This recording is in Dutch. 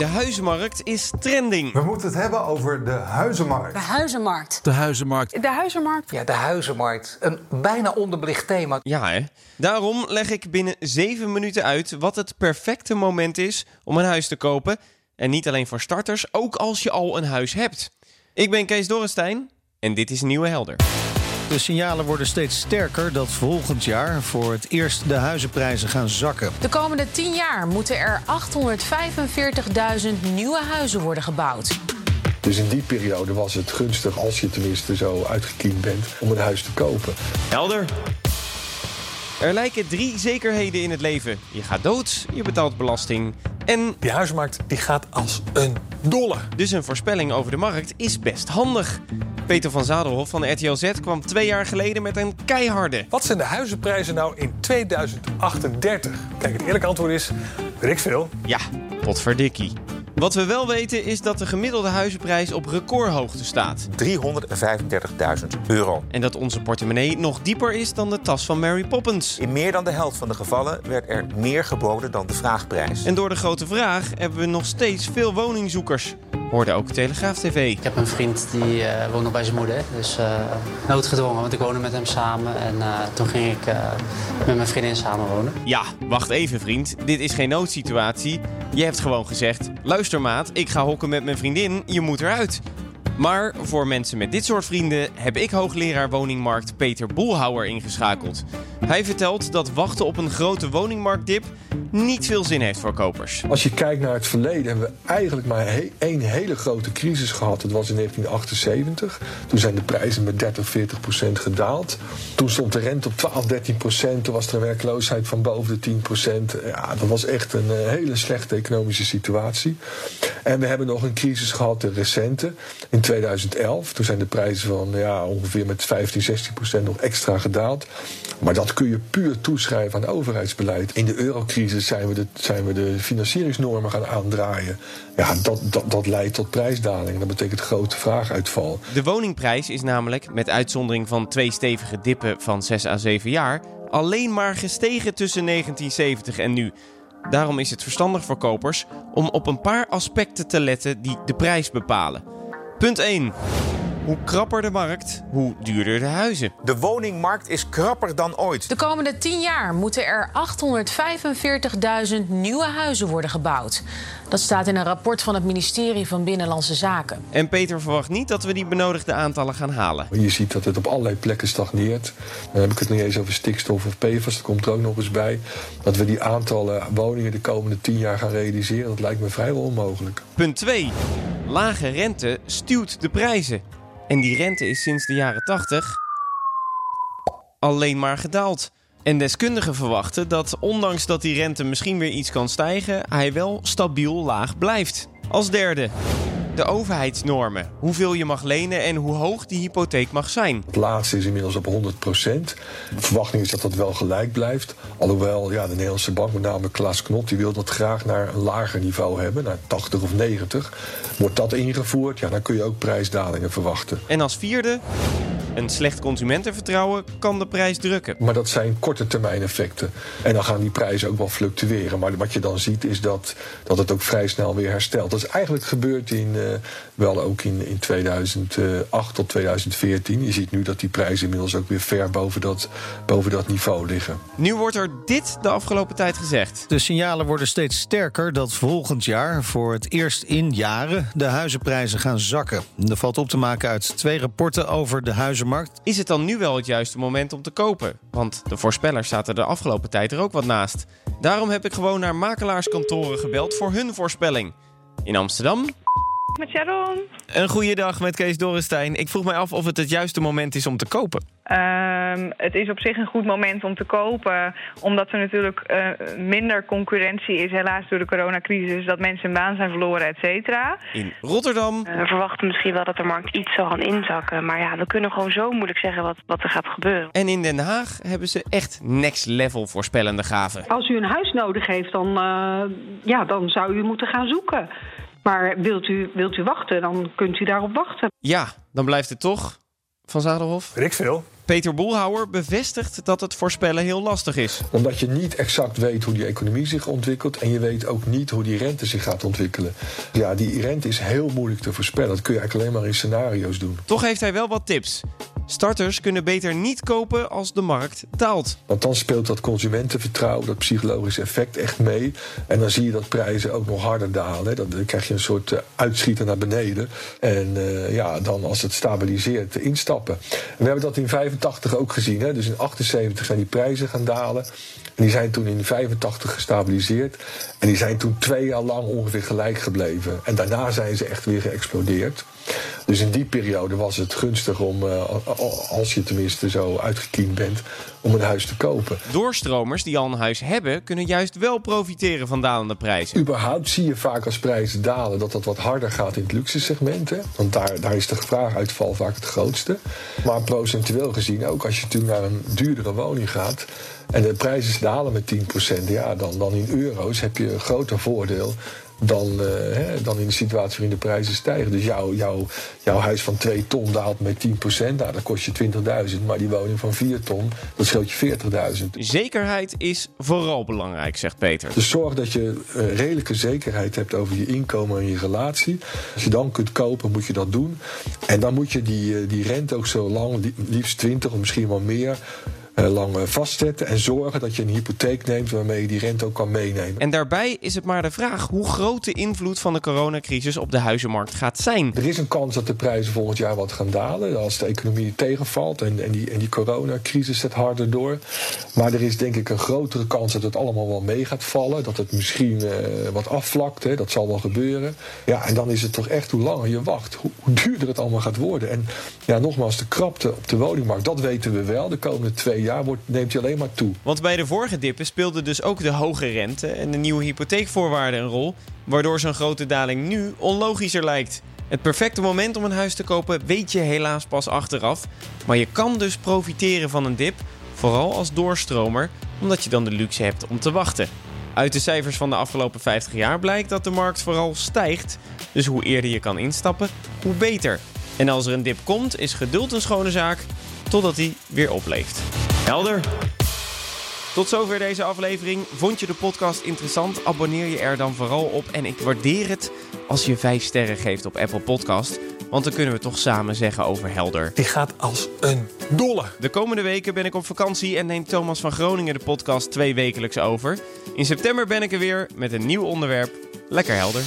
De huizenmarkt is trending. We moeten het hebben over de huizenmarkt. De huizenmarkt. De huizenmarkt. De huizenmarkt. Ja, de huizenmarkt. Een bijna onderbelicht thema. Ja, hè? Daarom leg ik binnen 7 minuten uit wat het perfecte moment is om een huis te kopen. En niet alleen voor starters, ook als je al een huis hebt. Ik ben Kees Dorrestein en dit is Nieuwe Helder. De signalen worden steeds sterker dat volgend jaar voor het eerst de huizenprijzen gaan zakken. De komende 10 jaar moeten er 845.000 nieuwe huizen worden gebouwd. Dus in die periode was het gunstig, als je tenminste zo uitgekiend bent, om een huis te kopen. Helder. Er lijken drie zekerheden in het leven. Je gaat dood, je betaalt belasting en Die huizenmarkt die gaat als een dolle. dus een voorspelling over de markt is best handig. Peter van Zadelhof van RTL Z kwam twee jaar geleden met een keiharde. Wat zijn de huizenprijzen nou in 2038? Kijk, het eerlijke antwoord is, weet ik veel. Ja, potverdikkie. Wat we wel weten is dat de gemiddelde huizenprijs op recordhoogte staat. 335.000 euro. En dat onze portemonnee nog dieper is dan de tas van Mary Poppins. In meer dan de helft van de gevallen werd er meer geboden dan de vraagprijs. En door de grote vraag hebben we nog steeds veel woningzoekers. Hoorde ook Telegraaf TV. Ik heb een vriend die eh, woont nog bij zijn moeder. Dus eh, noodgedwongen, want ik woonde met hem samen. En eh, toen ging ik eh, met mijn vriendin samenwonen. Ja, wacht even vriend. Dit is geen noodsituatie. Je hebt gewoon gezegd: luister maat, ik ga hokken met mijn vriendin, je moet eruit. Maar voor mensen met dit soort vrienden heb ik hoogleraar woningmarkt Peter Boelhouwer ingeschakeld. Hij vertelt dat wachten op een grote woningmarktdip niet veel zin heeft voor kopers. Als je kijkt naar het verleden, hebben we eigenlijk maar één hele grote crisis gehad. Dat was in 1978. Toen zijn de prijzen met 30, 40 procent gedaald. Toen stond de rente op 12, 13 procent. Toen was er een werkloosheid van boven de 10 procent. Ja, dat was echt een eh, hele slechte economische situatie. En we hebben nog een crisis gehad, de recente, in 2011. Toen zijn de prijzen van ja, ongeveer met 15, 16 procent nog extra gedaald. Maar dat kun je puur toeschrijven aan overheidsbeleid. In de eurocrisis zijn we de, zijn we de financieringsnormen gaan aandraaien. Ja, dat, dat, dat leidt tot prijsdaling. Dat betekent grote vraaguitval. De woningprijs is namelijk, met uitzondering van twee stevige dippen van 6 à 7 jaar, alleen maar gestegen tussen 1970 en nu. Daarom is het verstandig voor kopers om op een paar aspecten te letten die de prijs bepalen. Punt 1. Hoe krapper de markt, hoe duurder de huizen. De woningmarkt is krapper dan ooit. De komende 10 jaar moeten er 845.000 nieuwe huizen worden gebouwd. Dat staat in een rapport van het ministerie van Binnenlandse Zaken. En Peter verwacht niet dat we die benodigde aantallen gaan halen. Je ziet dat het op allerlei plekken stagneert. Dan heb ik het niet eens over stikstof of PFAS, dat komt er ook nog eens bij. Dat we die aantallen woningen de komende 10 jaar gaan realiseren, dat lijkt me vrijwel onmogelijk. Punt 2. Lage rente stuwt de prijzen. En die rente is sinds de jaren 80 alleen maar gedaald. En deskundigen verwachten dat ondanks dat die rente misschien weer iets kan stijgen, hij wel stabiel laag blijft. Als derde, de overheidsnormen. Hoeveel je mag lenen en hoe hoog die hypotheek mag zijn. Het laatste is inmiddels op 100 procent. De verwachting is dat dat wel gelijk blijft. Alhoewel ja, de Nederlandse bank, met name Klaas Knot, die wil dat graag naar een lager niveau hebben, naar 80 of 90. Wordt dat ingevoerd, ja, dan kun je ook prijsdalingen verwachten. En als vierde, een slecht consumentenvertrouwen kan de prijs drukken. Maar dat zijn korte termijn effecten. En dan gaan die prijzen ook wel fluctueren. Maar wat je dan ziet is dat, dat het ook vrij snel weer herstelt. Dat is eigenlijk gebeurd in, eh, wel ook in, in 2008 tot 2014. Je ziet nu dat die prijzen inmiddels ook weer ver boven dat, boven dat niveau liggen. Nu wordt er dit de afgelopen tijd gezegd. De signalen worden steeds sterker dat volgend jaar voor het eerst in jaren de huizenprijzen gaan zakken. Er valt op te maken uit twee rapporten over de huizenmarkt. Is het dan nu wel het juiste moment om te kopen? Want de voorspellers zaten de afgelopen tijd er ook wat naast. Daarom heb ik gewoon naar makelaarskantoren gebeld voor hun voorspelling. In Amsterdam. Met Sharon. Een goede dag met Kees Dorrestein. Ik vroeg mij af of het het juiste moment is om te kopen. Ehm, het is op zich een goed moment om te kopen, omdat er natuurlijk eh, minder concurrentie is, helaas door de coronacrisis, dat mensen hun baan zijn verloren, et cetera. In Rotterdam. We verwachten misschien wel dat de markt iets zal gaan inzakken. Maar ja, we kunnen gewoon zo moeilijk zeggen wat, wat er gaat gebeuren. En in Den Haag hebben ze echt next level voorspellende gaven. Als u een huis nodig heeft, dan, uh, ja, dan zou u moeten gaan zoeken. Maar wilt u, wilt u wachten, dan kunt u daarop wachten. Ja, dan blijft het toch, Van Zadelhof? Weet ik veel. Peter Boelhouwer bevestigt dat het voorspellen heel lastig is. Omdat je niet exact weet hoe die economie zich ontwikkelt. En je weet ook niet hoe die rente zich gaat ontwikkelen. Ja, die rente is heel moeilijk te voorspellen. Dat kun je eigenlijk alleen maar in scenario's doen. Toch heeft hij wel wat tips. Starters kunnen beter niet kopen als de markt daalt. Want dan speelt dat consumentenvertrouwen, dat psychologische effect echt mee. En dan zie je dat prijzen ook nog harder dalen. Dan krijg je een soort uh, uitschieter naar beneden. En uh, ja, dan als het stabiliseert, instappen. En we hebben dat in 85 ook gezien. Hè? Dus in 78 zijn die prijzen gaan dalen. En die zijn toen in 85 gestabiliseerd. En die zijn toen twee jaar lang ongeveer gelijk gebleven. En daarna zijn ze echt weer geëxplodeerd. Dus in die periode was het gunstig om, uh, als je tenminste zo uitgekiend bent, om een huis te kopen. Doorstromers die al een huis hebben, kunnen juist wel profiteren van dalende prijzen. Überhaupt zie je vaak als prijzen dalen dat dat wat harder gaat in het luxe segment. Hè? Want daar, daar is de vraaguitval vaak het grootste. Maar procentueel gezien, ook als je natuurlijk naar een duurdere woning gaat. En de prijzen dalen met 10%, ja, dan, dan in euro's heb je een groter voordeel dan, uh, hè, dan in de situatie waarin de prijzen stijgen. Dus jouw, jouw, jouw huis van 2 ton daalt met 10%, nou, dat kost je 20.000. Maar die woning van 4 ton, dat scheelt je 40.000. Zekerheid is vooral belangrijk, zegt Peter. Dus zorg dat je uh, redelijke zekerheid hebt over je inkomen en je relatie. Als je dan kunt kopen, moet je dat doen. En dan moet je die, uh, die rente ook zo lang, liefst 20 of misschien wel meer lang vastzetten en zorgen dat je een hypotheek neemt waarmee je die rente ook kan meenemen. En daarbij is het maar de vraag hoe groot de invloed van de coronacrisis op de huizenmarkt gaat zijn. Er is een kans dat de prijzen volgend jaar wat gaan dalen als de economie tegenvalt en, en, die, en die coronacrisis zet harder door. Maar er is denk ik een grotere kans dat het allemaal wel mee gaat vallen, dat het misschien uh, wat afvlakt, hè, dat zal wel gebeuren. Ja, en dan is het toch echt hoe langer je wacht, hoe, hoe duurder het allemaal gaat worden. En ja, nogmaals, de krapte op de woningmarkt, dat weten we wel de komende twee jaar jaar wordt, neemt hij alleen maar toe. Want bij de vorige dippen speelde dus ook de hoge rente en de nieuwe hypotheekvoorwaarden een rol, waardoor zo'n grote daling nu onlogischer lijkt. Het perfecte moment om een huis te kopen weet je helaas pas achteraf, maar je kan dus profiteren van een dip, vooral als doorstromer, omdat je dan de luxe hebt om te wachten. Uit de cijfers van de afgelopen 50 jaar blijkt dat de markt vooral stijgt, dus hoe eerder je kan instappen, hoe beter. En als er een dip komt, is geduld een schone zaak, totdat hij weer opleeft. Helder. Tot zover deze aflevering. Vond je de podcast interessant? Abonneer je er dan vooral op. En ik waardeer het als je 5 sterren geeft op Apple Podcast. Want dan kunnen we toch samen zeggen over Helder. Die gaat als een dolle. De komende weken ben ik op vakantie en neemt Thomas van Groningen de podcast twee wekelijks over. In september ben ik er weer met een nieuw onderwerp. Lekker helder.